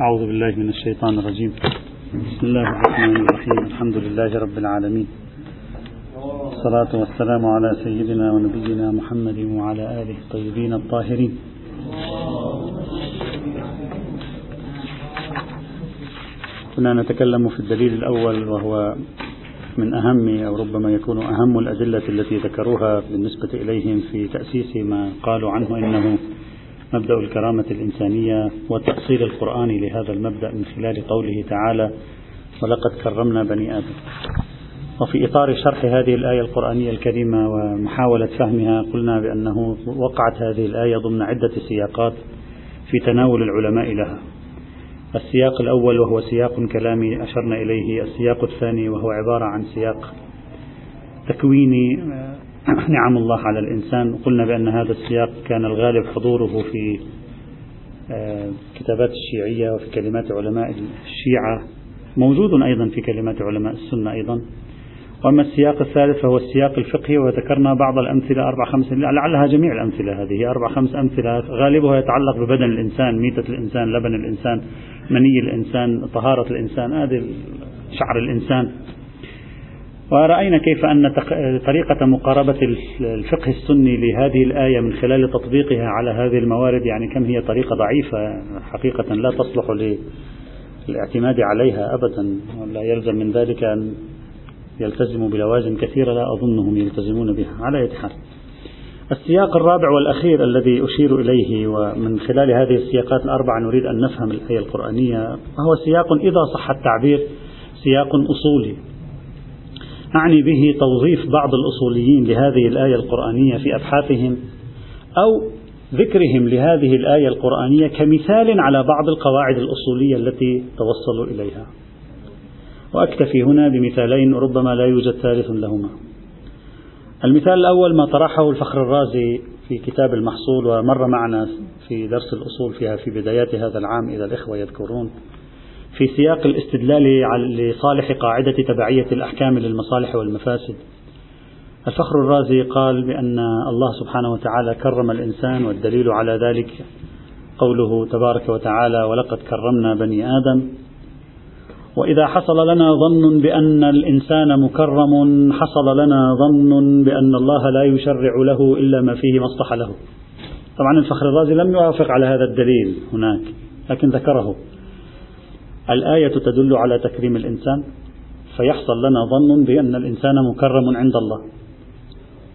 أعوذ بالله من الشيطان الرجيم. بسم الله الرحمن الرحيم. الحمد لله رب العالمين. الصلاة والسلام على سيدنا ونبينا محمد وعلى آله الطيبين الطاهرين. كنا نتكلم في الدليل الأول وهو من أهم أو ربما يكون أهم الأدلة التي ذكروها بالنسبة إليهم في تأسيس ما قالوا عنه إنه مبدأ الكرامة الإنسانية وتأصيل القرآن لهذا المبدأ من خلال قوله تعالى ولقد كرمنا بني آدم. وفي إطار شرح هذه الآية القرآنية الكريمة ومحاولة فهمها قلنا بأنه وقعت هذه الآية ضمن عدة سياقات في تناول العلماء لها. السياق الأول وهو سياق كلامي أشرنا إليه السياق الثاني وهو عبارة عن سياق تكويني نعم الله على الإنسان. قلنا بأن هذا السياق كان الغالب حضوره في آه، كتابات الشيعية وفي كلمات علماء الشيعة. موجود أيضا في كلمات علماء السنة أيضا. وأما السياق الثالث فهو السياق الفقهي وذكرنا بعض الأمثلة أربع خمس لعلها جميع الأمثلة هذه أربع خمس أمثلة. غالبها يتعلق ببدن الإنسان ميتة الإنسان لبن الإنسان مني الإنسان طهارة الإنسان هذه شعر الإنسان. ورأينا كيف أن طريقة مقاربة الفقه السني لهذه الآية من خلال تطبيقها على هذه الموارد يعني كم هي طريقة ضعيفة حقيقة لا تصلح للاعتماد عليها أبدا ولا يلزم من ذلك أن يلتزموا بلوازم كثيرة لا أظنهم يلتزمون بها على أي حال. السياق الرابع والأخير الذي أشير إليه ومن خلال هذه السياقات الأربعة نريد أن نفهم الآية القرآنية وهو سياق إذا صح التعبير سياق أصولي. أعني به توظيف بعض الأصوليين لهذه الآية القرآنية في أبحاثهم أو ذكرهم لهذه الآية القرآنية كمثال على بعض القواعد الأصولية التي توصلوا إليها. وأكتفي هنا بمثالين ربما لا يوجد ثالث لهما. المثال الأول ما طرحه الفخر الرازي في كتاب المحصول ومر معنا في درس الأصول فيها في بدايات هذا العام إذا الإخوة يذكرون. في سياق الاستدلال لصالح قاعدة تبعية الأحكام للمصالح والمفاسد. الفخر الرازي قال بأن الله سبحانه وتعالى كرم الإنسان والدليل على ذلك قوله تبارك وتعالى ولقد كرمنا بني آدم. وإذا حصل لنا ظن بأن الإنسان مكرم حصل لنا ظن بأن الله لا يشرع له إلا ما فيه مصلحة له. طبعا الفخر الرازي لم يوافق على هذا الدليل هناك لكن ذكره. الآية تدل على تكريم الإنسان فيحصل لنا ظن بأن الإنسان مكرم عند الله.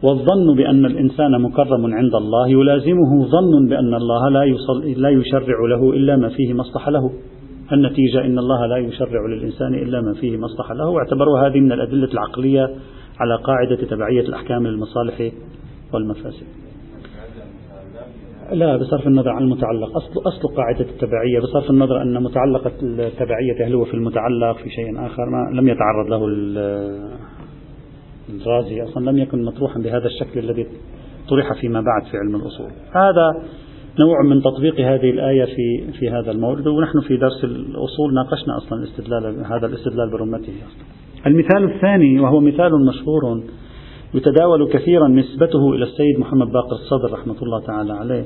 والظن بأن الإنسان مكرم عند الله يلازمه ظن بأن الله لا, يصل لا يشرع له إلا ما فيه مصلحة له. النتيجة إن الله لا يشرع للإنسان إلا ما فيه مصلحة له. واعتبروا هذه من الأدلة العقلية على قاعدة تبعية الأحكام للمصالح والمفاسد. لا بصرف النظر عن المتعلق. أصل أصل قاعدة التبعية بصرف النظر أن متعلق التبعية هل هو في المتعلق في شيء آخر ما لم يتعرض له الرازي أصلا لم يكن مطروحا بهذا الشكل الذي طرح فيما بعد في علم الأصول. هذا نوع من تطبيق هذه الآية في في هذا المورد ونحن في درس الأصول ناقشنا أصلا الاستدلال هذا الاستدلال برمته. المثال الثاني وهو مثال مشهور يتداول كثيرا نسبته إلى السيد محمد باقر الصدر رحمة الله تعالى عليه.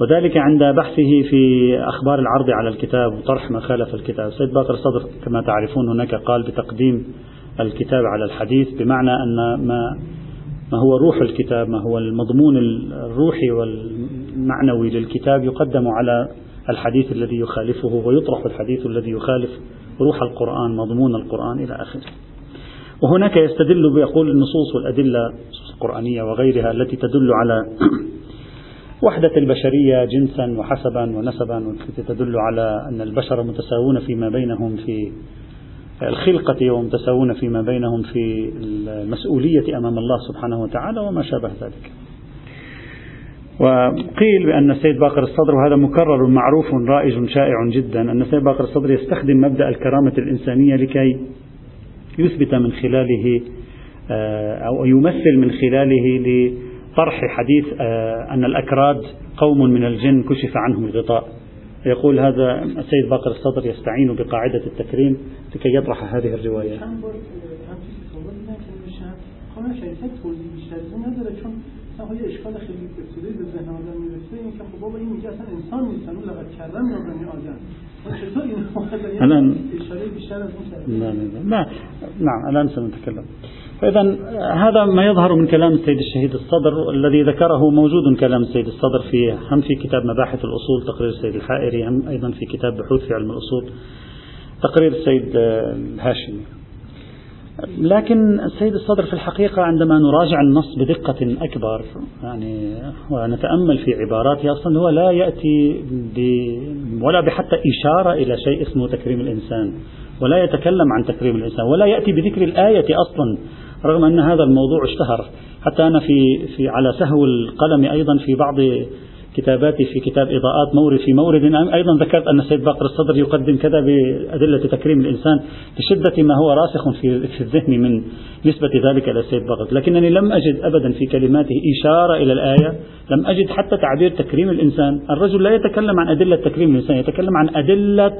وذلك عند بحثه في أخبار العرض على الكتاب وطرح ما خالف الكتاب. السيد باقر الصدر كما تعرفون هناك قال بتقديم الكتاب على الحديث بمعنى أن ما ما هو روح الكتاب ما هو المضمون الروحي والمعنوي للكتاب يقدم على الحديث الذي يخالفه ويطرح الحديث الذي يخالف روح القرآن مضمون القرآن إلى آخره. وهناك يستدل بيقول النصوص والأدلة القرآنية وغيرها التي تدل على وحدة البشرية جنسا وحسبا ونسبا والتي تدل على أن البشر متساوون فيما بينهم في الخلقة ومتساوون فيما بينهم في المسؤولية أمام الله سبحانه وتعالى وما شابه ذلك. وقيل بأن السيد باقر الصدر وهذا مكرر معروف رائج شائع جدا أن السيد باقر الصدر يستخدم مبدأ الكرامة الإنسانية لكي يثبت من خلاله آه، أو يمثل من خلاله لطرح حديث آه، أن الأكراد قوم من الجن كشف عنهم الغطاء. يقول هذا السيد باقر الصدر يستعين بقاعدة التكريم لكي يطرح هذه الرواية. های اشکال خیلی ابتدایی به ذهن آدم میرسه. این که خب بابا این میگه أصلا انسان نیستن اون لقد کرم یا بنی آدم چه الآن لا, لا, نعم الآن سنتكلم فإذا هذا ما يظهر من كلام السيد الشهيد الصدر الذي ذكره موجود كلام السيد الصدر في هم في كتاب مباحث الأصول تقرير السيد الحائري هم أيضا في كتاب بحوث في علم الأصول تقرير السيد الهاشمي. لكن السيد الصدر في الحقيقة عندما نراجع النص بدقة أكبر يعني ونتأمل في عباراته أصلا هو لا يأتي ولا بحتى إشارة إلى شيء اسمه تكريم الإنسان ولا يتكلم عن تكريم الإنسان ولا يأتي بذكر الآية أصلا رغم أن هذا الموضوع اشتهر. حتى أنا في, في على سهو القلم أيضا في بعض كتاباتي في كتاب إضاءات مورد في مورد. أيضا ذكرت أن السيد باقر الصدر يقدم كذا بأدلة تكريم الإنسان بشدة ما هو راسخ في, في الذهن من نسبة ذلك إلى السيد باقر. لكنني لم أجد أبدا في كلماته إشارة إلى الآية لم أجد حتى تعبير تكريم الإنسان. الرجل لا يتكلم عن أدلة تكريم الإنسان يتكلم عن أدلة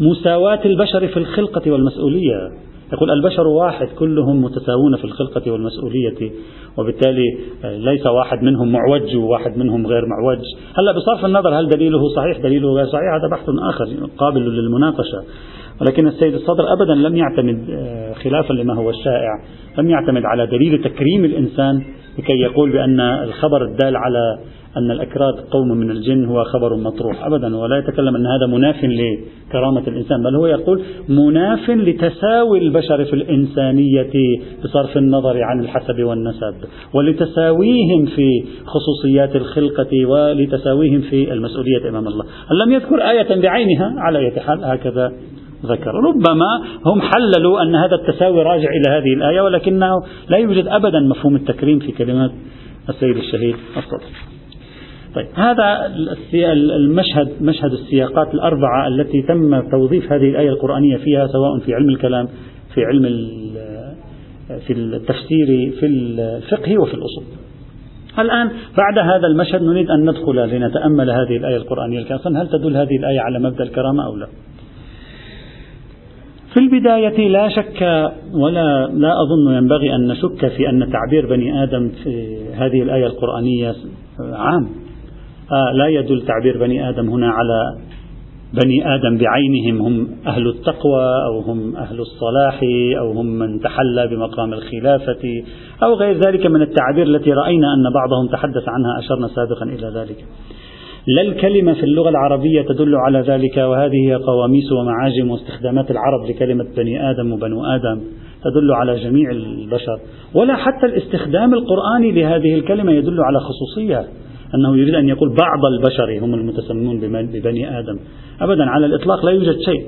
مساواة البشر في الخلقة والمسؤولية. يقول البشر واحد كلهم متساوون في الخلقة والمسؤولية وبالتالي ليس واحد منهم معوج وواحد منهم غير معوج. هلا بصرف النظر هل دليله صحيح دليله غير صحيح؟ هذا بحث آخر قابل للمناقشة. ولكن السيد الصدر أبدا لم يعتمد خلافا لما هو الشائع لم يعتمد على دليل تكريم الإنسان لكي يقول بأن الخبر الدال على أن الأكراد قوم من الجن هو خبر مطروح. أبدا ولا يتكلم أن هذا مناف لكرامة الإنسان بل هو يقول مناف لتساوي البشر في الإنسانية بصرف النظر عن الحسب والنسب ولتساويهم في خصوصيات الخلقة ولتساويهم في المسؤولية أمام الله. لم يذكر آية بعينها على أية حال هكذا ذكر. ربما هم حللوا أن هذا التساوي راجع إلى هذه الآية ولكنه لا يوجد أبدا مفهوم التكريم في كلمات السيد الشهيد. الصدر طيب هذا المشهد مشهد السياقات الأربعة التي تم توظيف هذه الآية القرآنية فيها سواء في علم الكلام في علم في التفسير في الفقه وفي الأصول. الآن بعد هذا المشهد نريد أن ندخل لنتأمل هذه الآية القرآنية الكريمة هل تدل هذه الآية على مبدأ الكرامة أو لا؟ في البداية لا شك ولا لا أظن ينبغي أن نشك في أن تعبير بني آدم في هذه الآية القرآنية عام. آه لا يدل تعبير بني آدم هنا على بني آدم بعينهم هم أهل التقوى أو هم أهل الصلاح أو هم من تحلى بمقام الخلافة أو غير ذلك من التعابير التي رأينا أن بعضهم تحدث عنها أشرنا سابقا إلى ذلك. لا الكلمة في اللغة العربية تدل على ذلك وهذه هي قواميس ومعاجم واستخدامات العرب لكلمة بني آدم وبنو آدم تدل على جميع البشر. ولا حتى الاستخدام القرآني لهذه الكلمة يدل على خصوصية. أنه يريد أن يقول بعض البشر هم المتسمون ببني آدم. أبدا على الإطلاق لا يوجد شيء.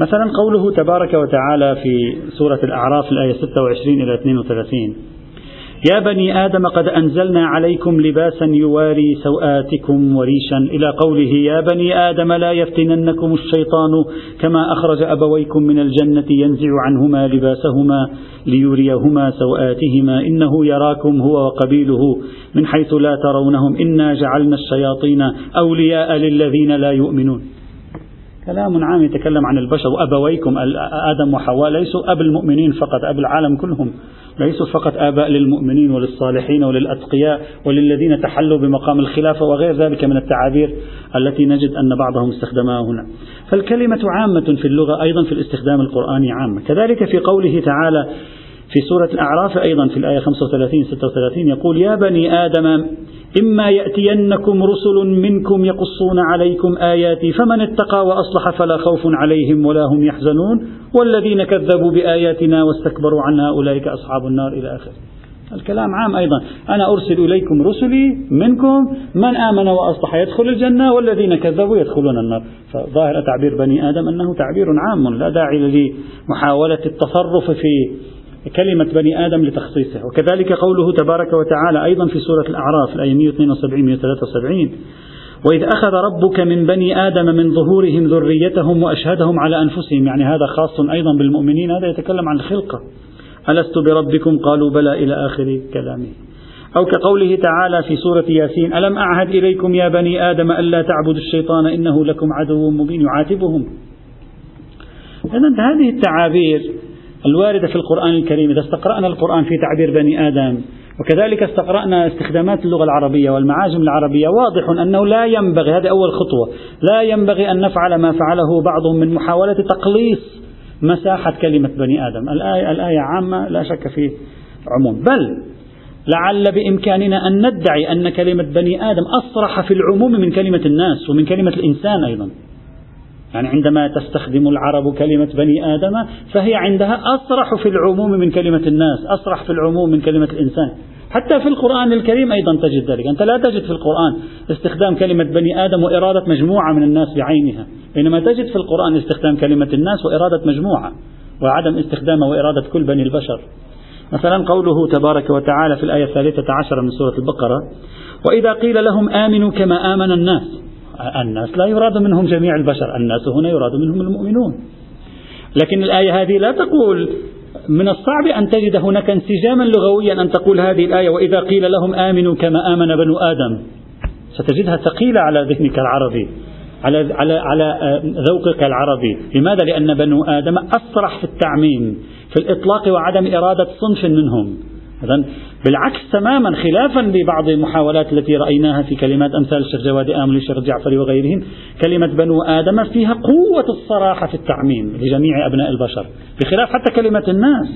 مثلا قوله تبارك وتعالى في سورة الأعراف الآية 26 إلى 32 يا بني آدم قد أنزلنا عليكم لباسا يواري سوآتكم وريشا. إلى قوله يا بني آدم لا يفتننكم الشيطان كما أخرج أبويكم من الجنة ينزع عنهما لباسهما ليريهما سوآتهما. إنه يراكم هو وقبيله من حيث لا ترونهم. إنا جعلنا الشياطين أولياء للذين لا يؤمنون. كلام عام يتكلم عن البشر وأبويكم. آدم وحواء ليسوا أب المؤمنين فقط أب العالم كلهم. ليسوا فقط آباء للمؤمنين وللصالحين وللأتقياء وللذين تحلوا بمقام الخلافة وغير ذلك من التعابير التي نجد أن بعضهم استخدمها هنا. فالكلمة عامة في اللغة أيضا في الاستخدام القرآني عامة. كذلك في قوله تعالى في سورة الأعراف أيضا في الآية 35 36 يقول يا بني آدم إما يأتينكم رسل منكم يقصون عليكم آياتي فمن اتقى وأصلح فلا خوف عليهم ولا هم يحزنون والذين كذبوا بآياتنا واستكبروا عنها أولئك أصحاب النار إلى آخره. الكلام عام أيضا. أنا أرسل إليكم رسلي منكم من آمن وأصلح يدخل الجنة والذين كذبوا يدخلون النار. فظاهر تعبير بني آدم أنه تعبير عام لا داعي لمحاولة التصرف في كلمة بني آدم لتخصيصه. وكذلك قوله تبارك وتعالى أيضا في سورة الأعراف الآية 172 173 وإذ أخذ ربك من بني آدم من ظهورهم ذريتهم وأشهدهم على أنفسهم. يعني هذا خاص أيضا بالمؤمنين هذا يتكلم عن الخلقة. ألست بربكم؟ قالوا بلى إلى آخر كلامه. أو كقوله تعالى في سورة ياسين ألم أعهد إليكم يا بني آدم ألا تعبدوا الشيطان؟ إنه لكم عدو مبين يعاتبهم. إذا هذه التعابير الواردة في القرآن الكريم إذا استقرأنا القرآن في تعبير بني آدم وكذلك استقرأنا استخدامات اللغة العربية والمعاجم العربية واضح أنه لا ينبغي هذه أول خطوة لا ينبغي أن نفعل ما فعله بعضهم من محاولة تقليص مساحة كلمة بني آدم. الآية, الآية عامة لا شك في عموم. بل لعل بإمكاننا أن ندعي أن كلمة بني آدم أصرح في العموم من كلمة الناس ومن كلمة الإنسان أيضا. يعني عندما تستخدم العرب كلمة بني آدم فهي عندها أصرح في العموم من كلمة الناس أصرح في العموم من كلمة الإنسان. حتى في القرآن الكريم أيضا تجد ذلك. أنت لا تجد في القرآن استخدام كلمة بني آدم وإرادة مجموعة من الناس بعينها. بينما تجد في القرآن استخدام كلمة الناس وإرادة مجموعة وعدم استخدامه وإرادة كل بني البشر. مثلا قوله تبارك وتعالى في الآية الثالثة عشر من سورة البقرة وإذا قيل لهم آمنوا كما آمن الناس. الناس لا يراد منهم جميع البشر الناس هنا يراد منهم المؤمنون. لكن الآية هذه لا تقول من الصعب أن تجد هناك انسجاما لغويا أن تقول هذه الآية وإذا قيل لهم آمنوا كما آمن بنو آدم. ستجدها ثقيلة على ذهنك العربي على على على ذوقك العربي، لماذا؟ لأن بنو آدم أصرح في التعميم، في الإطلاق وعدم إرادة صنف منهم، إذا بالعكس تماما خلافا لبعض المحاولات التي رأيناها في كلمات أمثال الشيخ جواد آمل الشيخ جعفري وغيرهم كلمة بنو آدم فيها قوة الصراحة في التعميم لجميع أبناء البشر بخلاف حتى كلمة الناس.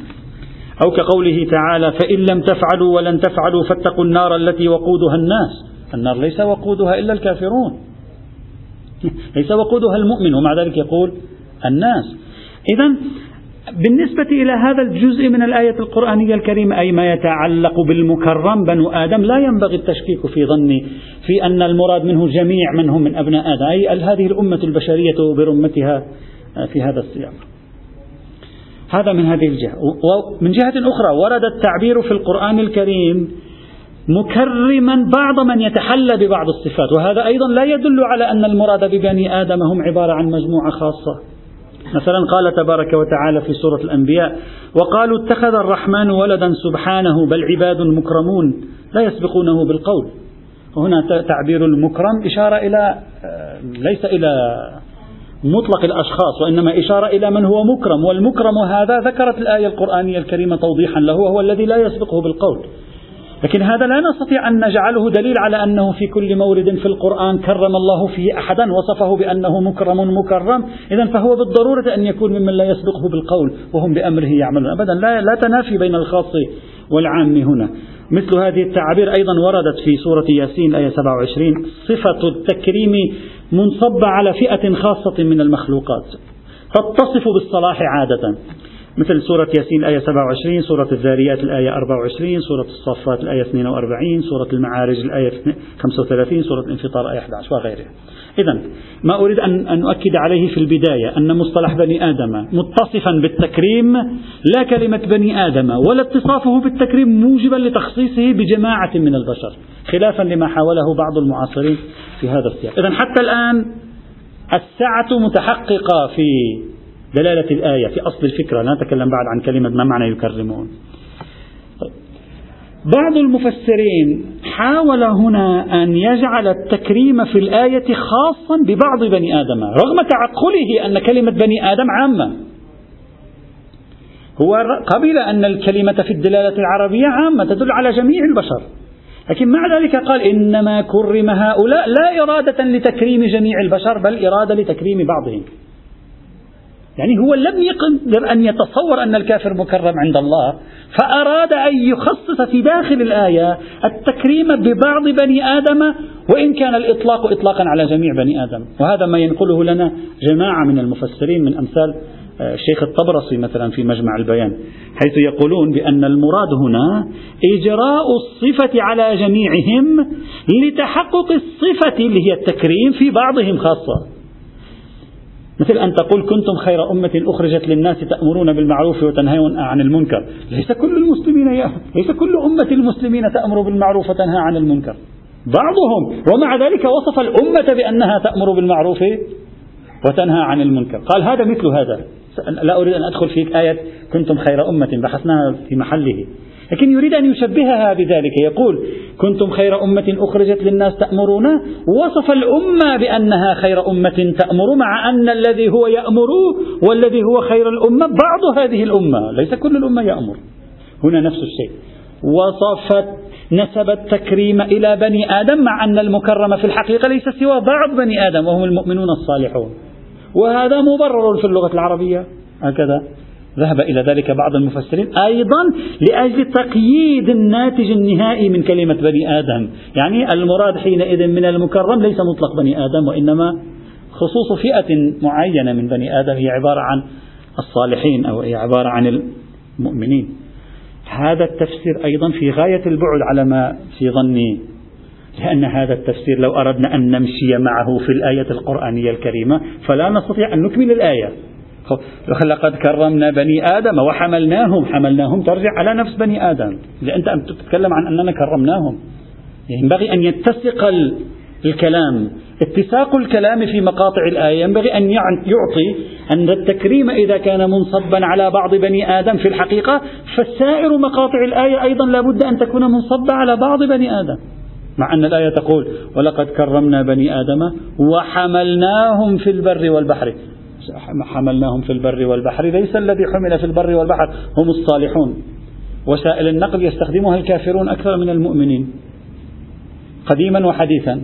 أو كقوله تعالى فإن لم تفعلوا ولن تفعلوا فاتقوا النار التي وقودها الناس. النار ليس وقودها إلا الكافرون. ليس وقودها المؤمن ومع ذلك يقول الناس. إذا بالنسبة إلى هذا الجزء من الآية القرآنية الكريمة أي ما يتعلق بالمكرم بنو آدم لا ينبغي التشكيك في ظني في أن المراد منه جميع من هم من أبناء آدم أي هذه الأمة البشرية برمتها في هذا السياق. هذا من هذه الجهة. ومن جهة أخرى ورد التعبير في القرآن الكريم مكرما بعض من يتحلى ببعض الصفات وهذا أيضا لا يدل على أن المراد ببني آدم هم عبارة عن مجموعة خاصة. مثلا قال تبارك وتعالى في سورة الأنبياء وقالوا اتخذ الرحمن ولدا سبحانه بل عباد مكرمون لا يسبقونه بالقول. وهنا تعبير المكرم إشارة إلى آه، ليس إلى مطلق الأشخاص وإنما إشارة إلى من هو مكرم. والمكرم هذا ذكرت الآية القرآنية الكريمة توضيحا له وهو الذي لا يسبقه بالقول. لكن هذا لا نستطيع أن نجعله دليل على أنه في كل مورد في القرآن كرم الله فيه أحدا وصفه بأنه مكرم مكرم. إذا فهو بالضرورة أن يكون ممن لا يسبقه بالقول وهم بأمره يعملون. أبدا لا, لا تنافي بين الخاص والعام هنا. مثل هذه التعابير أيضا وردت في سورة ياسين آية 27 صفة التكريم منصبة على فئة خاصة من المخلوقات. تتصف بالصلاح عادة. مثل سورة ياسين الآية 27 سورة الذاريات الآية 24 سورة الصفات الآية 42 سورة المعارج الآية 35 سورة الانفطار الآية 11 وغيرها. إذا ما أريد أن, أن أؤكد عليه في البداية أن مصطلح بني آدم متصفا بالتكريم لا كلمة بني آدم ولا اتصافه بالتكريم موجبا لتخصيصه بجماعة من البشر خلافا لما حاوله بعض المعاصرين في هذا السياق. إذا حتى الآن السعة متحققة في دلالة الآية في أصل الفكرة لا نتكلم بعد عن كلمة ما معنى يكرمون. بعض المفسرين حاول هنا أن يجعل التكريم في الآية خاصا ببعض بني آدم رغم تعقله أن كلمة بني آدم عامة. هو قبل أن الكلمة في الدلالة العربية عامة تدل على جميع البشر. لكن مع ذلك قال إنما كرم هؤلاء لا إرادة لتكريم جميع البشر بل إرادة لتكريم بعضهم. يعني هو لم يقدر أن يتصور أن الكافر مكرم عند الله فأراد أن يخصص في داخل الآية التكريم ببعض بني آدم وإن كان الإطلاق إطلاقا على جميع بني آدم. وهذا ما ينقله لنا جماعة من المفسرين من أمثال آه، الشيخ الطبرسي مثلا في مجمع البيان حيث يقولون بأن المراد هنا إجراء الصفة على جميعهم لتحقق الصفة اللي هي التكريم في بعضهم خاصة. مثل أن تقول كنتم خير أمة أخرجت للناس تأمرون بالمعروف وتنهون عن المنكر. ليس كل المسلمين يا ليس كل أمة المسلمين تأمر بالمعروف وتنهى عن المنكر. بعضهم ومع ذلك وصف الأمة بأنها تأمر بالمعروف وتنهى عن المنكر. قال هذا مثل هذا. لا أريد أن أدخل في آية كنتم خير أمة بحثناها في محله. لكن يريد أن يشبهها بذلك. يقول كنتم خير أمة أخرجت للناس تأمرون وصف الأمة بأنها خير أمة تأمر مع أن الذي هو يأمر والذي هو خير الأمة بعض هذه الأمة ليس كل الأمة يأمر. هنا نفس الشيء. وصفت نسب التكريم إلى بني آدم مع أن المكرم في الحقيقة ليس سوى بعض بني آدم وهم المؤمنون الصالحون. وهذا مبرر في اللغة العربية. هكذا. ذهب إلى ذلك بعض المفسرين أيضا لأجل تقييد الناتج النهائي من كلمة بني آدم. يعني المراد حينئذ من المكرم ليس مطلق بني آدم وإنما خصوص فئة معينة من بني آدم هي عبارة عن الصالحين أو هي عبارة عن المؤمنين. هذا التفسير أيضا في غاية البعد على ما في ظني لأن هذا التفسير لو أردنا أن نمشي معه في الآية القرآنية الكريمة فلا نستطيع أن نكمل الآية. لقد كرمنا بني آدم وحملناهم. حملناهم ترجع على نفس بني آدم. إذا أنت تتكلم عن أننا كرمناهم. ينبغي أن يتسق الكلام. اتساق الكلام في مقاطع الآية. ينبغي أن يعطي أن التكريم إذا كان منصبا على بعض بني آدم في الحقيقة. فسائر مقاطع الآية أيضا لابد أن تكون منصبة على بعض بني آدم. مع أن الآية تقول ولقد كرمنا بني آدم وحملناهم في البر والبحر. حملناهم في البر والبحر. ليس الذي حمل في البر والبحر هم الصالحون. وسائل النقل يستخدمها الكافرون أكثر من المؤمنين. قديما وحديثا.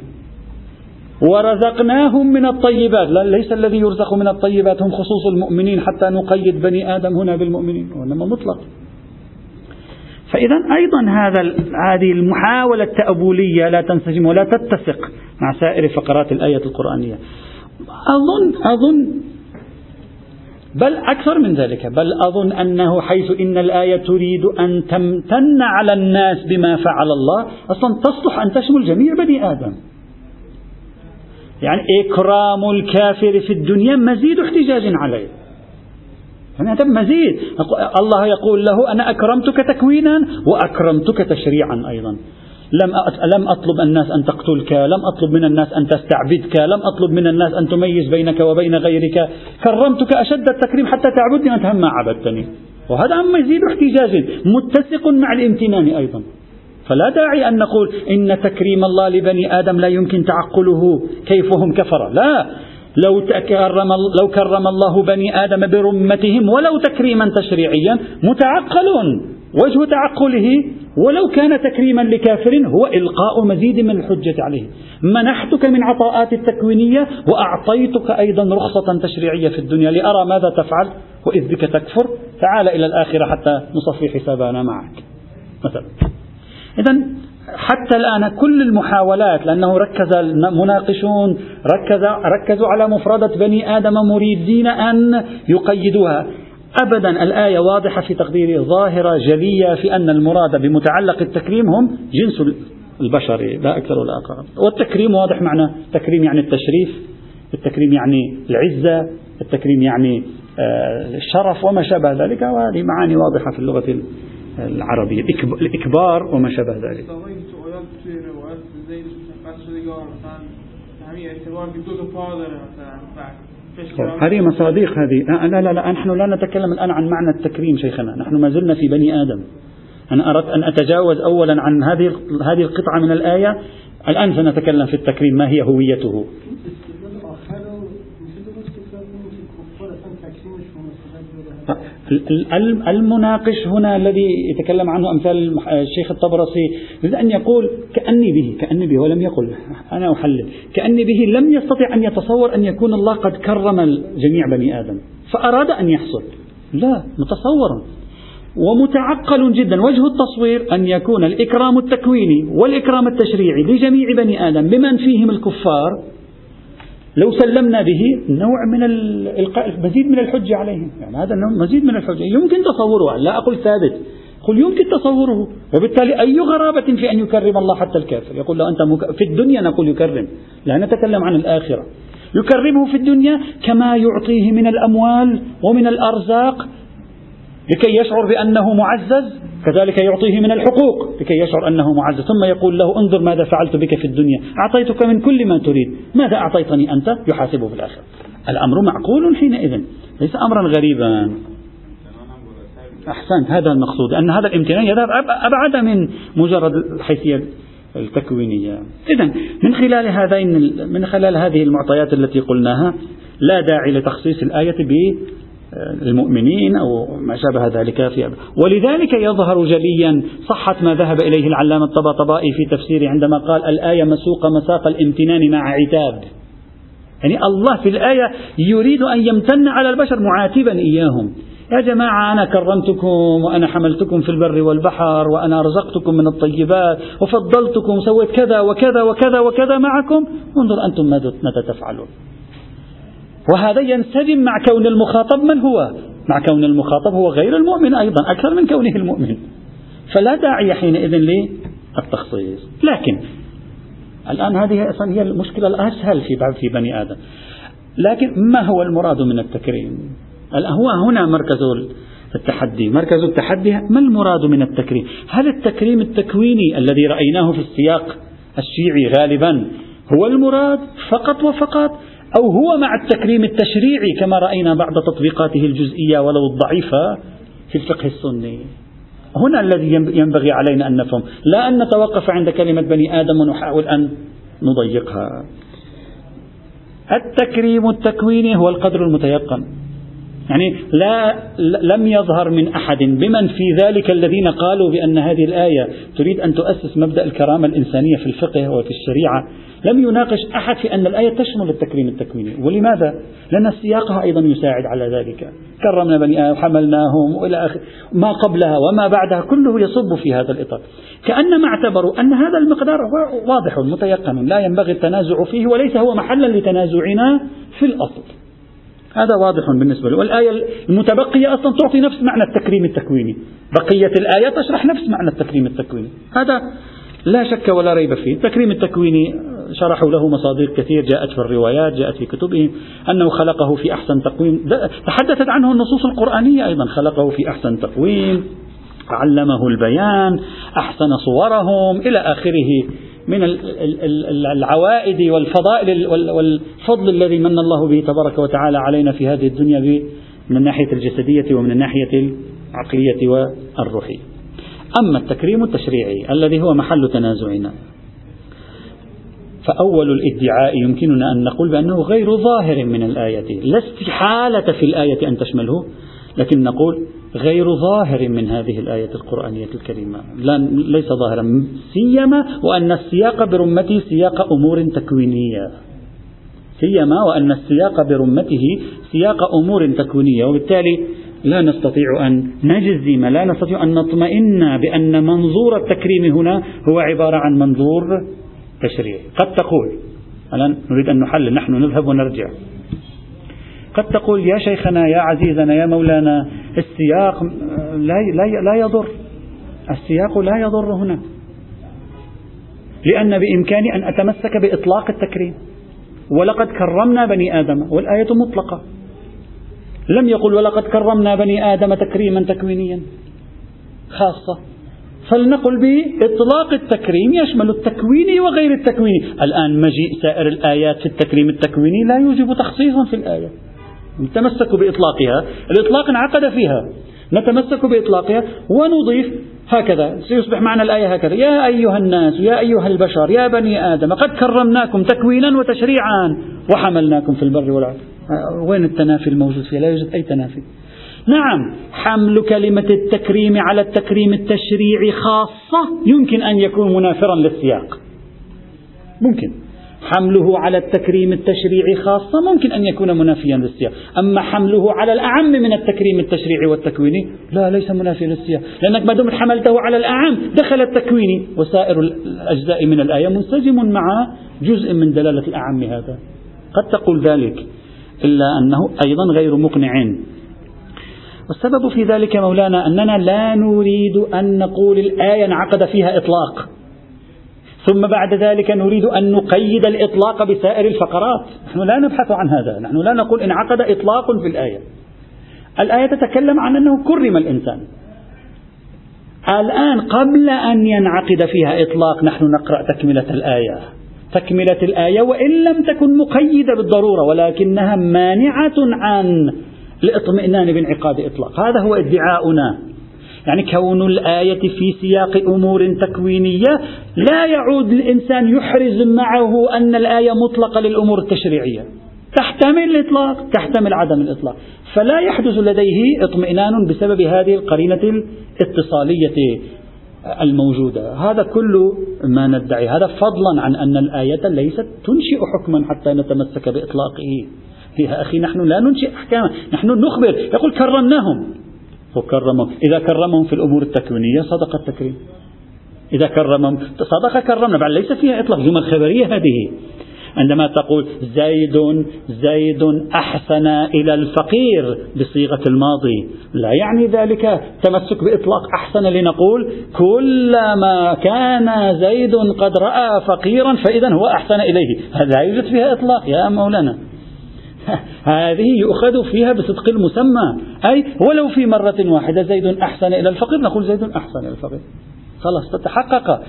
ورزقناهم من الطيبات. لا ليس الذي يرزق من الطيبات هم خصوص المؤمنين. حتى نقيد بني آدم هنا بالمؤمنين وإنما مطلق. فإذا أيضا هذا هذه المحاولة التأبولية لا تنسجم ولا تتسق مع سائر فقرات الآية القرآنية. أظن أظن بل أكثر من ذلك. بل أظن أنه حيث إن الآية تريد أن تمتن على الناس بما فعل الله أصلا تصلح أن تشمل جميع بني آدم. يعني إكرام الكافر في الدنيا مزيد احتجاج عليه. يعني هذا مزيد. الله يقول له أنا أكرمتك تكوينا وأكرمتك تشريعا أيضا. لم لم أطلب الناس أن تقتلك لم أطلب من الناس أن تستعبدك لم أطلب من الناس أن تميز بينك وبين غيرك. كرمتك أشد التكريم حتى تعبدني هم ما عبدتني. وهذا مزيد احتجاج متسق مع الامتنان أيضا. فلا داعي أن نقول إن تكريم الله لبني آدم لا يمكن تعقله. كيف هم كفر؟ لا. لو كرم, لو كرم الله بني آدم برمتهم ولو تكريما تشريعيا متعقل وجه تعقله ولو كان تكريما لكافر هو إلقاء مزيد من الحجة عليه. منحتك من عطاءات التكوينية وأعطيتك أيضا رخصة تشريعية في الدنيا لأرى ماذا تفعل. وإذ بك تكفر تعال إلى الآخرة حتى نصفي حسابنا معك. مثلا. إذا حتى الآن كل المحاولات لأنه ركز المناقشون ركز ركزوا على مفردة بني آدم مريدين أن يقيدوها. أبدا الآية واضحة في تقديري ظاهرة جلية في أن المراد بمتعلق التكريم هم جنس البشر لا أكثر ولا أقل والتكريم واضح معنى التكريم يعني التشريف التكريم يعني العزة التكريم يعني آه، الشرف وما شابه ذلك وهذه معاني واضحة في اللغة العربية. الإكبار وما شابه ذلك. هذه مصاديق هذه. لا لا لا نحن لا نتكلم الآن عن معنى التكريم شيخنا. نحن ما زلنا في بني آدم. أنا أردت أن أتجاوز أولا عن هذه هذه القطعة من الآية. الآن سنتكلم في التكريم ما هي هويته؟ المناقش هنا الذي يتكلم عنه أمثال الشيخ الطبرسي يريد أن يقول كأني به كأني به ولم يقل أنا أحلل كأني به لم يستطع أن يتصور أن يكون الله قد كرم جميع بني آدم فأراد أن يحصل. لا متصور ومتعقل جدا. وجه التصوير أن يكون الإكرام التكويني والإكرام التشريعي لجميع بني آدم بمن فيهم الكفار لو سلمنا به نوع من الإلقاء مزيد من الحجة عليهم. يعني هذا النوع مزيد من الحجة. يمكن تصوره. لا أقول ثابت. قل يمكن تصوره. وبالتالي أي غرابة في أن يكرم الله حتى الكافر؟ يقول له أنت مك... في الدنيا نقول يكرم. لا نتكلم عن الآخرة. يكرمه في الدنيا كما يعطيه من الأموال ومن الأرزاق لكي يشعر بأنه معزز كذلك يعطيه من الحقوق لكي يشعر أنه معزز. ثم يقول له انظر ماذا فعلت بك في الدنيا. أعطيتك من كل ما تريد. ماذا أعطيتني أنت؟ يحاسبه في الآخرة. الأمر معقول حينئذ. ليس أمرا غريبا. أحسنت. هذا المقصود. أن هذا الامتنان يذهب أبعد من مجرد الحيثية التكوينية. إذا من خلال هذين من خلال هذه المعطيات التي قلناها لا داعي لتخصيص الآية المؤمنين أو ما شابه ذلك في ولذلك يظهر جليا صحة ما ذهب إليه العلامة الطباطبائي في تفسيره عندما قال الآية مسوقة مساق الامتنان مع عتاب. يعني الله في الآية يريد أن يمتن على البشر معاتبا إياهم. يا جماعة أنا كرمتكم وأنا حملتكم في البر والبحر وأنا رزقتكم من الطيبات وفضلتكم سويت كذا وكذا وكذا وكذا معكم. انظر أنتم ماذا تفعلون. وهذا ينسجم مع كون المخاطب من هو؟ مع كون المخاطب هو غير المؤمن أيضا أكثر من كونه المؤمن. فلا داعي حينئذ للتخصيص. لكن الآن هذه أصلا هي المشكلة الأسهل في في بني آدم. لكن ما هو المراد من التكريم؟ هو هنا مركز التحدي. مركز التحدي ما المراد من التكريم؟ هل التكريم التكويني الذي رأيناه في السياق الشيعي غالبا هو المراد فقط وفقط أو هو مع التكريم التشريعي كما رأينا بعض تطبيقاته الجزئية ولو الضعيفة في الفقه السني. هنا الذي ينبغي علينا أن نفهم لا أن نتوقف عند كلمة بني آدم ونحاول أن نضيقها. التكريم التكويني هو القدر المتيقن. يعني لا لم يظهر من أحد بمن في ذلك الذين قالوا بأن هذه الآية تريد أن تؤسس مبدأ الكرامة الإنسانية في الفقه وفي الشريعة. لم يناقش أحد في أن الآية تشمل التكريم التكويني. ولماذا؟ لأن سياقها أيضا يساعد على ذلك. كرمنا بني آدم وحملناهم وإلى آخر. ما قبلها وما بعدها كله يصب في هذا الإطار. كأنما اعتبروا أن هذا المقدار واضح متيقن. لا ينبغي التنازع فيه وليس هو محلا لتنازعنا في الأصل. هذا واضح بالنسبة له. والآية المتبقية أصلا تعطي نفس معنى التكريم التكويني. بقية الآية تشرح نفس معنى التكريم التكويني. هذا لا شك ولا ريب فيه. التكريم التكويني شرحوا له مصادر كثير جاءت في الروايات جاءت في كتبهم أنه خلقه في أحسن تقويم. تحدثت عنه النصوص القرآنية أيضا خلقه في أحسن تقويم علمه البيان أحسن صورهم إلى آخره من العوائد والفضائل والفضل الذي من الله به تبارك وتعالى علينا في هذه الدنيا من الناحية الجسدية ومن الناحية العقلية والروحية. أما التكريم التشريعي الذي هو محل تنازعنا فأول الادعاء يمكننا أن نقول بأنه غير ظاهر من الآية. لا استحالة في الآية أن تشمله لكن نقول غير ظاهر من هذه الآية القرآنية الكريمة. لا ليس ظاهرا سيما وأن السياق برمته سياق أمور تكوينية. سيما وأن السياق برمته سياق أمور تكوينية وبالتالي لا نستطيع أن نجزم لا نستطيع أن نطمئن بأن منظور التكريم هنا هو عبارة عن منظور تشريعي قد تقول الآن نريد أن نحلل نحن نذهب ونرجع. قد تقول يا شيخنا يا عزيزنا يا مولانا السياق لا, لا, لا يضر. السياق لا يضر هنا. لأن بإمكاني أن أتمسك بإطلاق التكريم. ولقد كرمنا بني آدم والآية مطلقة. لم يقل ولقد كرمنا بني آدم تكريما تكوينيا. خاصة. فلنقل بإطلاق التكريم يشمل التكويني وغير التكويني. الآن مجيء سائر الآيات في التكريم التكويني لا يوجب تخصيصا في الآية. نتمسك بإطلاقها. الإطلاق انعقد فيها. نتمسك بإطلاقها ونضيف هكذا. سيصبح معنى الآية هكذا. يا أيها الناس يا أيها البشر يا بني آدم قد كرمناكم تكوينا وتشريعا وحملناكم في البر والبحر وين التنافي الموجود فيها؟ لا يوجد أي تنافي. نعم. حمل كلمة التكريم على التكريم التشريعي خاصة يمكن أن يكون منافرا للسياق. ممكن. حمله على التكريم التشريعي خاصة ممكن أن يكون منافيا للسياق. أما حمله على الأعم من التكريم التشريعي والتكويني لا ليس منافيا للسياق. لأنك ما دمت حملته على الأعم دخل التكويني وسائر الأجزاء من الآية منسجم مع جزء من دلالة الأعم هذا. قد تقول ذلك إلا أنه أيضا غير مقنع. والسبب في ذلك مولانا أننا لا نريد أن نقول الآية انعقد فيها إطلاق. ثم بعد ذلك نريد أن نقيد الإطلاق بسائر الفقرات. نحن لا نبحث عن هذا. نحن لا نقول انعقد إطلاق في الآية. الآية تتكلم عن أنه كرم الإنسان. الآن قبل أن ينعقد فيها إطلاق نحن نقرأ تكملة الآية. تكملة الآية وإن لم تكن مقيدة بالضرورة ولكنها مانعة عن الاطمئنان بانعقاد إطلاق. هذا هو ادعاؤنا. يعني كون الآية في سياق أمور تكوينية لا يعود الإنسان يحرز معه أن الآية مطلقة للأمور التشريعية. تحت تحتمل الإطلاق تحتمل عدم الإطلاق. فلا يحدث لديه اطمئنان بسبب هذه القرينة الاتصالية الموجودة. هذا كل ما ندعي. هذا فضلا عن أن الآية ليست تنشئ حكما حتى نتمسك بإطلاقه. يا أخي نحن لا ننشئ أحكاما نحن نخبر. يقول كرمناهم. وكرمهم إذا كرمهم في الأمور التكوينية صدق التكريم. إذا كرمهم صدق كرمنا. بعد ليس فيها إطلاق. جمل خبرية هذه. عندما تقول زيد زيد أحسن إلى الفقير بصيغة الماضي. لا يعني ذلك تمسك بإطلاق أحسن لنقول كلما كان زيد قد رأى فقيرا فإذا هو أحسن إليه. هذا يوجد فيها إطلاق يا مولانا. هذه يؤخذ فيها بصدق المسمى. أي ولو في مرة واحدة زيد أحسن إلى الفقير نقول زيد أحسن إلى الفقير. خلاص تتحقق.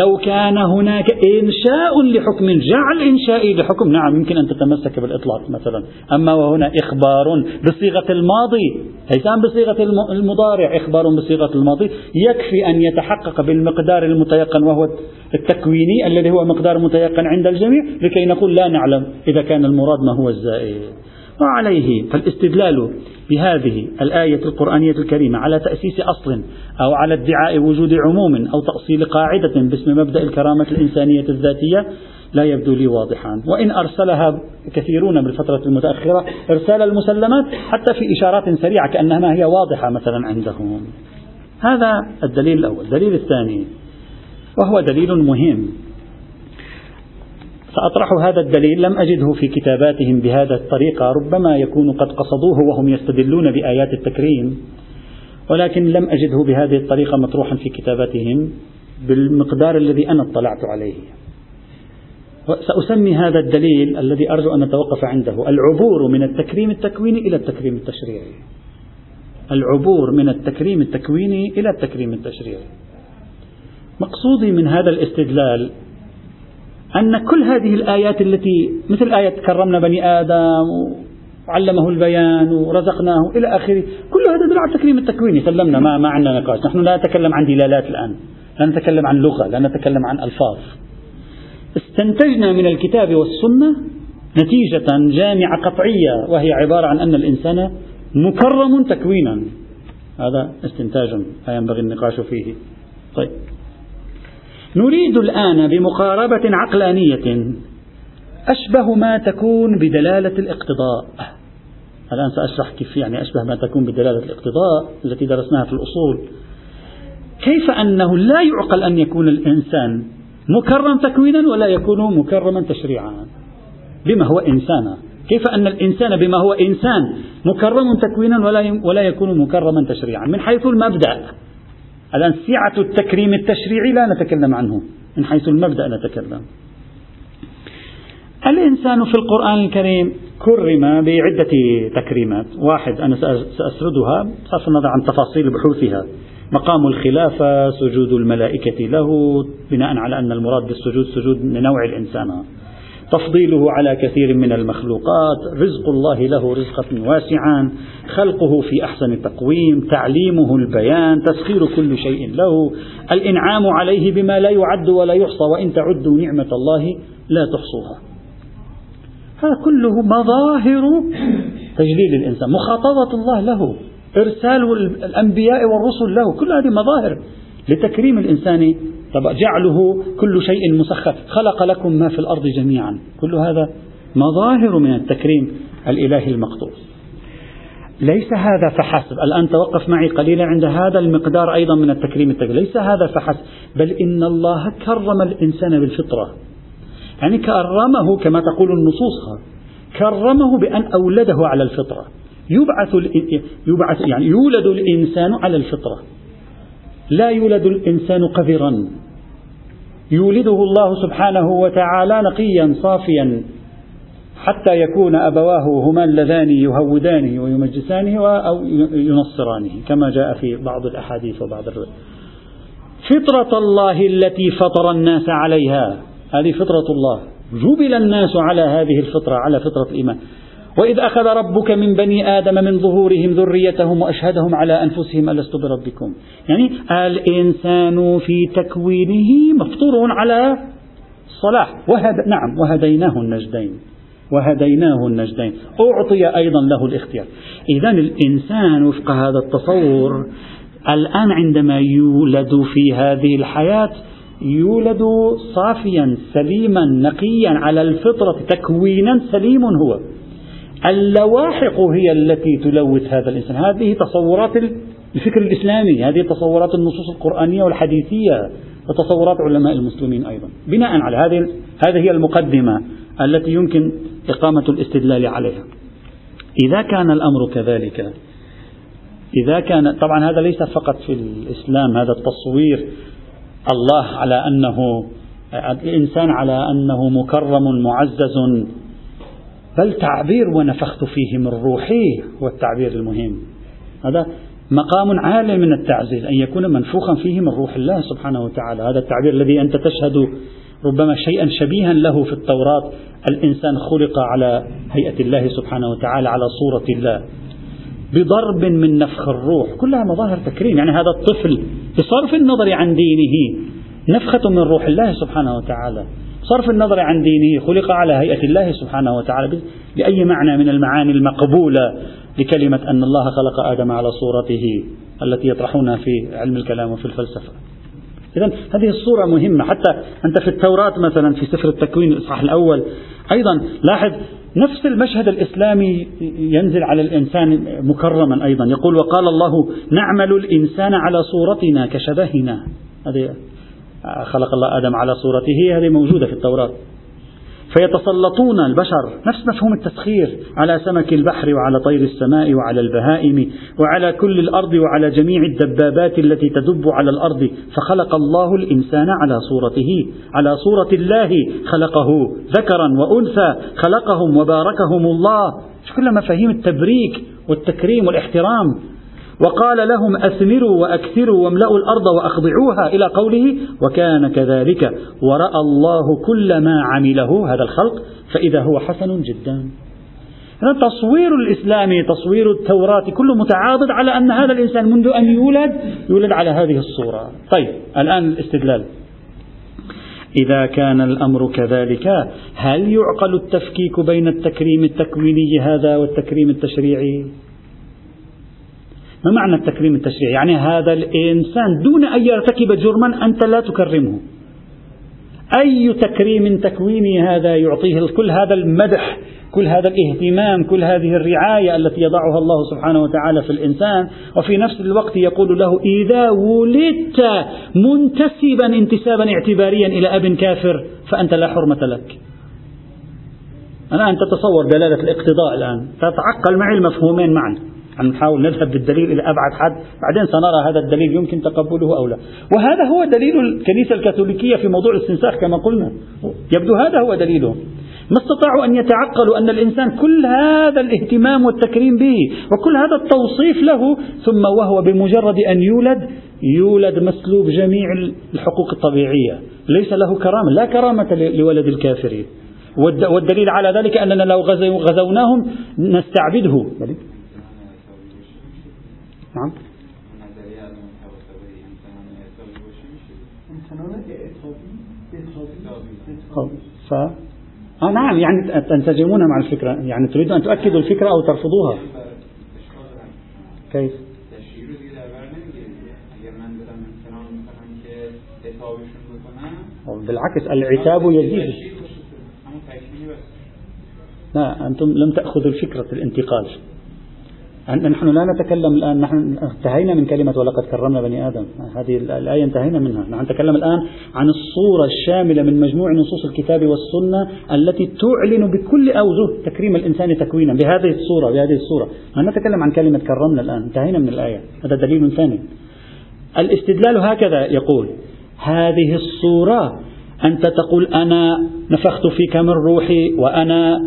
لو كان هناك إنشاء لحكم جعل إنشائي لحكم. نعم يمكن أن تتمسك بالإطلاق مثلا. أما وهنا إخبار بصيغة الماضي ليس بصيغة المضارع إخبار بصيغة الماضي. يكفي أن يتحقق بالمقدار المتيقن وهو التكويني الذي هو مقدار متيقن عند الجميع لكي نقول لا نعلم إذا كان المراد ما هو الزائد. وعليه فالاستدلال بهذه الآية القرآنية الكريمة على تأسيس أصل أو على ادعاء وجود عموم أو تأصيل قاعدة باسم مبدأ الكرامة الإنسانية الذاتية لا يبدو لي واضحا. وإن أرسلها كثيرون بالفترة المتأخرة إرسال المسلمات حتى في إشارات سريعة كأنها ما هي واضحة مثلا عندهم. هذا الدليل الأول. الدليل الثاني وهو دليل مهم. سأطرح هذا الدليل لم أجده في كتاباتهم بهذا الطريقة ربما يكون قد قصدوه وهم يستدلون بآيات التكريم ولكن لم أجده بهذه الطريقة مطروحا في كتاباتهم بالمقدار الذي أنا اطلعت عليه. سأسمي هذا الدليل الذي أرجو أن نتوقف عنده العبور من التكريم التكويني إلى التكريم التشريعي. العبور من التكريم التكويني إلى التكريم التشريعي. مقصودي من هذا الاستدلال أن كل هذه الآيات التي مثل آية كرمنا بني آدم وعلمه البيان ورزقناه إلى آخره كل هذا يدل على التكريم التكويني سلمنا ما, ما عندنا نقاش. نحن لا نتكلم عن دلالات الآن لا نتكلم عن لغة لا نتكلم عن ألفاظ. استنتجنا من الكتاب والسنة نتيجة جامعة قطعية وهي عبارة عن أن الإنسان مكرم تكوينا. هذا استنتاج لا ينبغي النقاش فيه. طيب. نريد الآن بمقاربة عقلانية أشبه ما تكون بدلالة الاقتضاء. الآن سأشرح كيف يعني أشبه ما تكون بدلالة الاقتضاء التي درسناها في الأصول. كيف أنه لا يعقل أن يكون الإنسان مكرم تكوينا ولا يكون مكرما تشريعا؟ بما هو إنسانا كيف أن الإنسان بما هو إنسان مكرم تكوينا ولا ولا يكون مكرما تشريعا؟ من حيث المبدأ. الآن سعة التكريم التشريعي لا نتكلم عنه من حيث المبدأ نتكلم الإنسان في القرآن الكريم كرم بعدة تكريمات. واحد أنا سأسردها بصرف النظر عن تفاصيل بحوثها. مقام الخلافة سجود الملائكة له بناء على أن المراد بالسجود سجود من نوع الإنسان. تفضيله على كثير من المخلوقات. رزق الله له رزقا واسعا. خلقه في أحسن تقويم. تعليمه البيان. تسخير كل شيء له. الإنعام عليه بما لا يعد ولا يحصى. وإن تعدوا نعمة الله لا تحصوها. هذا كله مظاهر تجليل الإنسان. مخاطبة الله له. إرسال الأنبياء والرسل له. كل هذه مظاهر لتكريم الإنسان طب جعله كل شيء مسخر. خلق لكم ما في الأرض جميعا. كل هذا مظاهر من التكريم الإلهي المقطوع ليس هذا فحسب. الآن توقف معي قليلا عند هذا المقدار أيضا من التكريم التكريم. ليس هذا فحسب. بل إن الله كرم الإنسان بالفطرة. يعني كرمه كما تقول النصوص. كرمه بأن أولده على الفطرة. يبعث يبعث يعني يولد الإنسان على الفطرة. لا يولد الإنسان قذرا. يولده الله سبحانه وتعالى نقيا صافيا حتى يكون أبواه هما اللذان يهودانه ويمجسانه أو ينصرانه كما جاء في بعض الأحاديث وبعض الروايات فطرة الله التي فطر الناس عليها. هذه فطرة الله. جبل الناس على هذه الفطرة على فطرة الإيمان. وإذ أخذ ربك من بني آدم من ظهورهم ذريتهم وأشهدهم على أنفسهم ألست بربكم؟ يعني الإنسان في تكوينه مفطور على الصلاح وهد نعم وهديناه النجدين. وهديناه النجدين. أعطي أيضا له الاختيار. إذا الإنسان وفق هذا التصور الآن عندما يولد في هذه الحياة يولد صافيا سليما نقيا على الفطرة تكوينا سليم هو. اللواحق هي التي تلوث هذا الإنسان. هذه تصورات الفكر الإسلامي هذه تصورات النصوص القرآنية والحديثية وتصورات علماء المسلمين أيضا. بناء على هذه هذه هي المقدمة التي يمكن إقامة الاستدلال عليها. إذا كان الأمر كذلك إذا كان طبعا هذا ليس فقط في الإسلام هذا التصوير. الله على أنه الإنسان على أنه مكرم معزز بل تعبير ونفخت فيه من روحي هو التعبير المهم. هذا مقام عال من التعزيز أن يكون منفوخا فيه من روح الله سبحانه وتعالى. هذا التعبير الذي أنت تشهد ربما شيئا شبيها له في التوراة. الإنسان خلق على هيئة الله سبحانه وتعالى على صورة الله بضرب من نفخ الروح. كلها مظاهر تكريم. يعني هذا الطفل بصرف النظر عن دينه نفخة من روح الله سبحانه وتعالى. صرف النظر عن دينه خلق على هيئة الله سبحانه وتعالى بأي معنى من المعاني المقبولة لكلمة أن الله خلق آدم على صورته التي يطرحونها في علم الكلام وفي الفلسفة. إذا هذه الصورة مهمة. حتى أنت في التوراة مثلا في سفر التكوين الإصحاح الأول أيضا لاحظ نفس المشهد الإسلامي ينزل على الإنسان مكرما أيضا. يقول وقال الله نعمل الإنسان على صورتنا كشبهنا. هذه خلق الله آدم على صورته. هذه موجودة في التوراة. فيتسلطون البشر نفس مفهوم التسخير على سمك البحر وعلى طير السماء وعلى البهائم وعلى كل الأرض وعلى جميع الدبابات التي تدب على الأرض. فخلق الله الإنسان على صورته. على صورة الله خلقه ذكرا وأنثى. خلقهم وباركهم الله. كل مفاهيم التبريك والتكريم والاحترام. وقال لهم أثمروا وأكثروا واملأوا الأرض وأخضعوها إلى قوله وكان كذلك. ورأى الله كل ما عمله هذا الخلق فإذا هو حسن جدا. تصوير الإسلامي تصوير التوراة كله متعاضد على أن هذا الإنسان منذ أن يولد يولد على هذه الصورة. طيب الآن الاستدلال. إذا كان الأمر كذلك هل يعقل التفكيك بين التكريم التكويني هذا والتكريم التشريعي؟ ما معنى التكريم التشريعي يعني هذا الإنسان دون أن يرتكب جرما أنت لا تكرمه. أي تكريم تكويني هذا يعطيه كل هذا المدح كل هذا الاهتمام كل هذه الرعاية التي يضعها الله سبحانه وتعالى في الإنسان. وفي نفس الوقت يقول له إذا ولدت منتسبا انتسابا اعتباريا إلى أب كافر فأنت لا حرمة لك. الآن تتصور دلالة الاقتضاء الآن. تتعقل معي المفهومين معا. نحاول نذهب بالدليل إلى أبعد حد بعدين سنرى هذا الدليل يمكن تقبله أو لا. وهذا هو دليل الكنيسة الكاثوليكية في موضوع الاستنساخ كما قلنا. يبدو هذا هو دليله ما استطاعوا أن يتعقلوا أن الإنسان كل هذا الاهتمام والتكريم به وكل هذا التوصيف له ثم وهو بمجرد أن يولد يولد مسلوب جميع الحقوق الطبيعية. ليس له كرامة لا كرامة لولد الكافرين. والدليل على ذلك أننا لو غزوناهم نستعبده. نعم. ف آه نعم يعني تنسجمون مع الفكرة. يعني تريدون أن تؤكدوا الفكرة أو ترفضوها. كيف؟ بالعكس العتاب يزيد. لا أنتم لم تأخذوا الفكرة الانتقال. نحن لا نتكلم الآن نحن انتهينا من كلمة ولقد كرمنا بني آدم. هذه الآية انتهينا منها. نحن نتكلم الآن عن الصورة الشاملة من مجموع نصوص الكتاب والسنة التي تعلن بكل أوجه تكريم الإنسان تكوينا بهذه الصورة بهذه الصورة. نحن نتكلم عن كلمة كرمنا الآن انتهينا من الآية. هذا دليل ثاني. الاستدلال هكذا يقول هذه الصورة أنت تقول أنا نفخت فيك من روحي وأنا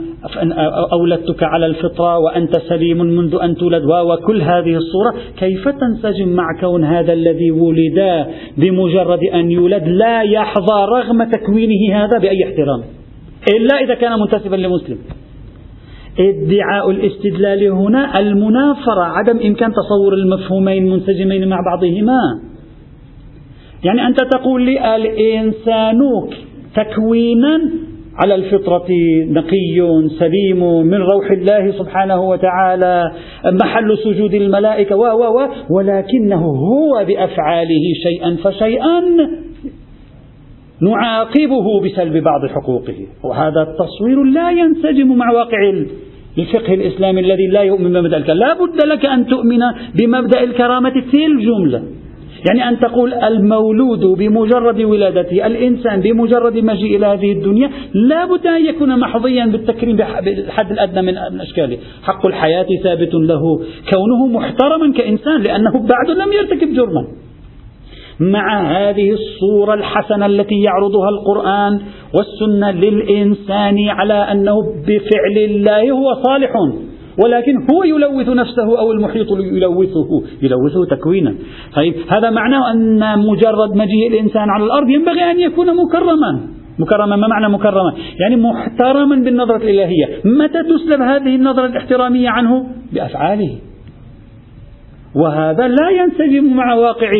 أولدتك على الفطرة وأنت سليم منذ أن تولد وكل هذه الصورة كيف تنسجم مع كون هذا الذي ولد بمجرد أن يولد لا يحظى رغم تكوينه هذا بأي احترام؟ إلا إذا كان منتسبا لمسلم. ادعاء الاستدلال هنا المنافرة عدم إمكان تصور المفهومين منسجمين مع بعضهما. يعني أنت تقول لي الإنسان تكوينا على الفطرة نقي سليم من روح الله سبحانه وتعالى محل سجود الملائكة و و ولكنه هو بأفعاله شيئا فشيئا نعاقبه بسلب بعض حقوقه. وهذا التصوير لا ينسجم مع واقع الفقه الإسلامي الذي لا يؤمن بمبدأ الكرامة لا بد لك أن تؤمن بمبدأ الكرامة. في الجملة. يعني أن تقول المولود بمجرد ولادته الإنسان بمجرد مجيء إلى هذه الدنيا لا بد أن يكون محظيا بالتكريم بالحد الأدنى من أشكاله. حق الحياة ثابت له كونه محترما كإنسان لأنه بعد لم يرتكب جرما. مع هذه الصورة الحسنة التي يعرضها القرآن والسنة للإنسان على أنه بفعل الله هو صالح. ولكن هو يلوث نفسه أو المحيط يلوثه يلوثه تكوينا. طيب هذا معناه أن مجرد مجيء الإنسان على الأرض ينبغي أن يكون مكرما. مكرما ما معنى مكرما؟ يعني محترما بالنظرة الإلهية. متى تسلب هذه النظرة الاحترامية عنه؟ بأفعاله. وهذا لا ينسجم مع واقع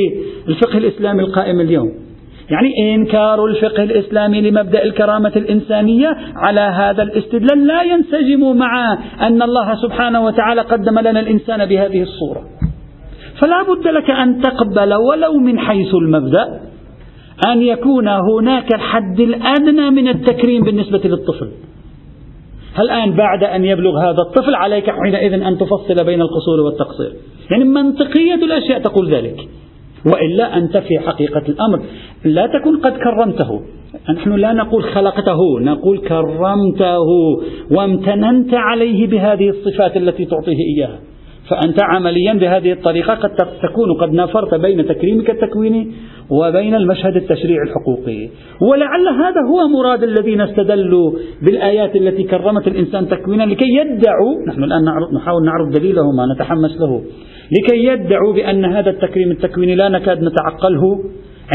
الفقه الإسلامي القائم اليوم. يعني إنكار الفقه الإسلامي لمبدأ الكرامة الإنسانية على هذا الاستدلال لا ينسجم مع أن الله سبحانه وتعالى قدم لنا الإنسان بهذه الصورة. فلا بد لك أن تقبل ولو من حيث المبدأ أن يكون هناك الحد الأدنى من التكريم بالنسبة للطفل. الآن بعد أن يبلغ هذا الطفل عليك حينئذ أن تفصل بين القصور والتقصير. يعني منطقية الأشياء تقول ذلك. وإلا أنت في حقيقة الأمر. لا تكن قد كرمته. نحن لا نقول خلقته نقول كرمته وامتننت عليه بهذه الصفات التي تعطيه إياها. فأنت عمليا بهذه الطريقة قد تكون قد نافرت بين تكريمك التكويني وبين المشهد التشريعي الحقوقي. ولعل هذا هو مراد الذين استدلوا بالآيات التي كرمت الإنسان تكوينا لكي يدعوا نحن الآن نحاول نعرض دليله ما نتحمس له لكي يدعوا بأن هذا التكريم التكويني لا نكاد نتعقله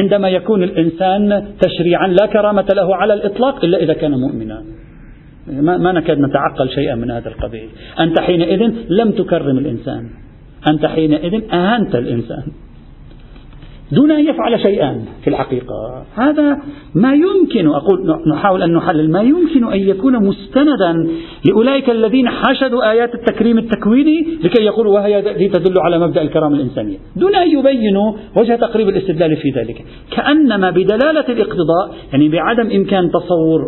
عندما يكون الإنسان تشريعا لا كرامة له على الإطلاق إلا إذا كان مؤمنا. ما نكاد نتعقل شيئا من هذا القبيل. أنت حينئذ لم تكرم الإنسان. أنت حينئذ أهنت الإنسان. دون أن يفعل شيئا في الحقيقة. هذا ما يمكن أقول نحاول أن نحلل ما يمكن أن يكون مستندا لأولئك الذين حشدوا آيات التكريم التكويني لكي يقولوا وهي تدل على مبدأ الكرامة الإنسانية. دون أن يبينوا وجه تقريب الاستدلال في ذلك. كأنما بدلالة الاقتضاء يعني بعدم إمكان تصور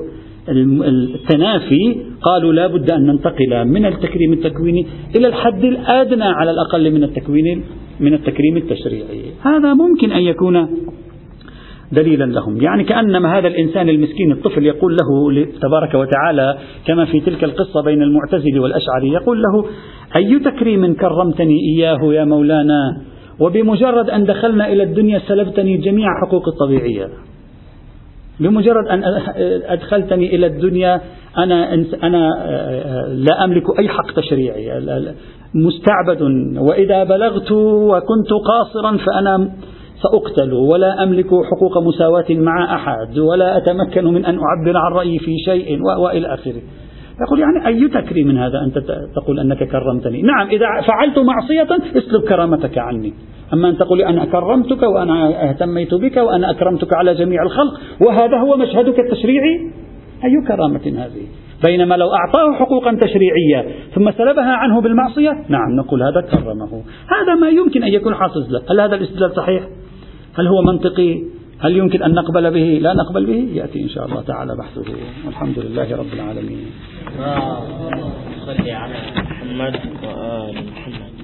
التنافي قالوا لا بد أن ننتقل من التكريم التكويني إلى الحد الأدنى على الأقل من التكوين من التكريم التشريعي. هذا ممكن أن يكون دليلا لهم. يعني كأنما هذا الإنسان المسكين الطفل يقول له تبارك وتعالى كما في تلك القصة بين المعتزل والأشعري يقول له أي تكريم كرمتني إياه يا مولانا؟ وبمجرد أن دخلنا إلى الدنيا سلبتني جميع حقوق الطبيعية. بمجرد أن أدخلتني إلى الدنيا أنا أنا لا أملك أي حق تشريعي. مستعبد. وإذا بلغت وكنت قاصرا فأنا سأقتل ولا أملك حقوق مساواة مع أحد ولا أتمكن من أن أعبر عن رأيي في شيء وإلى آخره. يقول يعني أي تكريم من هذا أنت تقول أنك كرمتني؟ نعم إذا فعلت معصية اسلب كرامتك عني. أما أن تقول أنا كرمتك وأنا اهتميت بك وأنا أكرمتك على جميع الخلق وهذا هو مشهدك التشريعي؟ أي كرامة هذه؟ بينما لو أعطاه حقوقا تشريعية ثم سلبها عنه بالمعصية نعم نقول هذا كرمه. هذا ما يمكن أن يكون حاصل. له هل هذا الاستدلال صحيح؟ هل هو منطقي؟ هل يمكن أن نقبل به؟ لا نقبل به. يأتي إن شاء الله تعالى بحثه. والحمد لله رب العالمين. صلي على محمد وآل محمد.